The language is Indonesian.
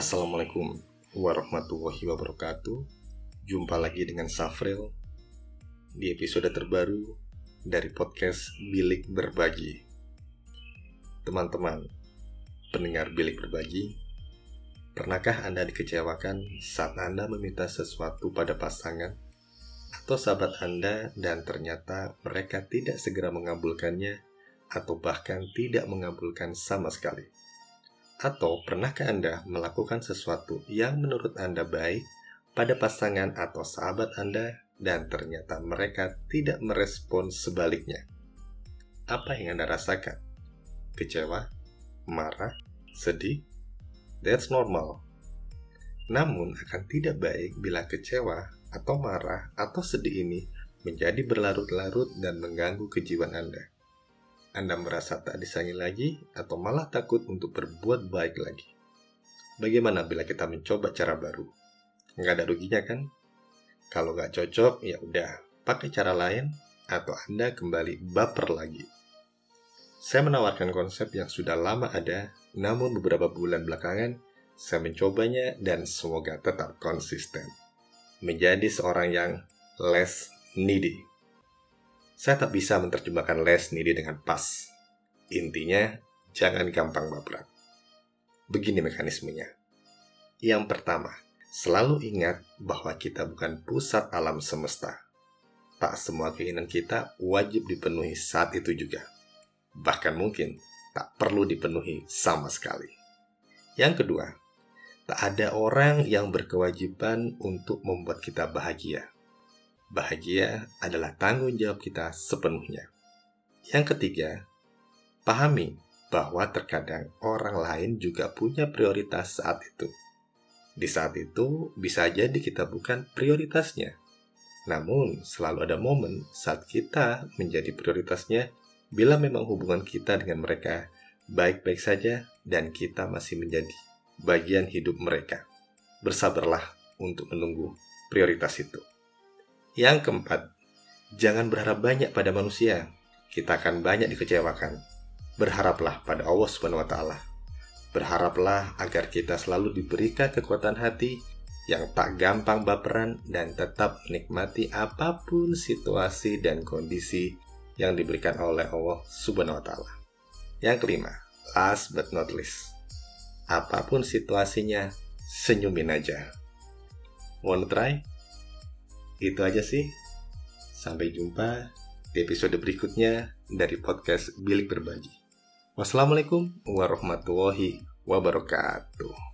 Assalamualaikum warahmatullahi wabarakatuh Jumpa lagi dengan Safril Di episode terbaru dari podcast Bilik Berbagi Teman-teman, pendengar Bilik Berbagi Pernahkah Anda dikecewakan saat Anda meminta sesuatu pada pasangan atau sahabat Anda dan ternyata mereka tidak segera mengabulkannya atau bahkan tidak mengabulkan sama sekali? Atau pernahkah Anda melakukan sesuatu yang menurut Anda baik pada pasangan atau sahabat Anda dan ternyata mereka tidak merespon sebaliknya? Apa yang Anda rasakan? Kecewa? Marah? Sedih? That's normal. Namun akan tidak baik bila kecewa atau marah atau sedih ini menjadi berlarut-larut dan mengganggu kejiwaan Anda. Anda merasa tak disayangi lagi atau malah takut untuk berbuat baik lagi. Bagaimana bila kita mencoba cara baru? Nggak ada ruginya kan? Kalau nggak cocok, ya udah, pakai cara lain atau Anda kembali baper lagi. Saya menawarkan konsep yang sudah lama ada, namun beberapa bulan belakangan saya mencobanya dan semoga tetap konsisten. Menjadi seorang yang less needy. Saya tak bisa menerjemahkan les nidi dengan pas. Intinya, jangan gampang baperan. Begini mekanismenya. Yang pertama, selalu ingat bahwa kita bukan pusat alam semesta. Tak semua keinginan kita wajib dipenuhi saat itu juga. Bahkan mungkin tak perlu dipenuhi sama sekali. Yang kedua, tak ada orang yang berkewajiban untuk membuat kita bahagia bahagia adalah tanggung jawab kita sepenuhnya. Yang ketiga, pahami bahwa terkadang orang lain juga punya prioritas saat itu. Di saat itu, bisa jadi kita bukan prioritasnya. Namun, selalu ada momen saat kita menjadi prioritasnya bila memang hubungan kita dengan mereka baik-baik saja dan kita masih menjadi bagian hidup mereka. Bersabarlah untuk menunggu prioritas itu. Yang keempat, jangan berharap banyak pada manusia. Kita akan banyak dikecewakan. Berharaplah pada Allah Subhanahu wa taala. Berharaplah agar kita selalu diberikan kekuatan hati yang tak gampang baperan dan tetap menikmati apa pun situasi dan kondisi yang diberikan oleh Allah Subhanahu wa taala. Yang kelima, last but not least. Apa pun situasinya, senyumin aja. Wanna try? Itu aja sih. Sampai jumpa di episode berikutnya dari podcast Bilik Berbagi. Wassalamualaikum warahmatullahi wabarakatuh.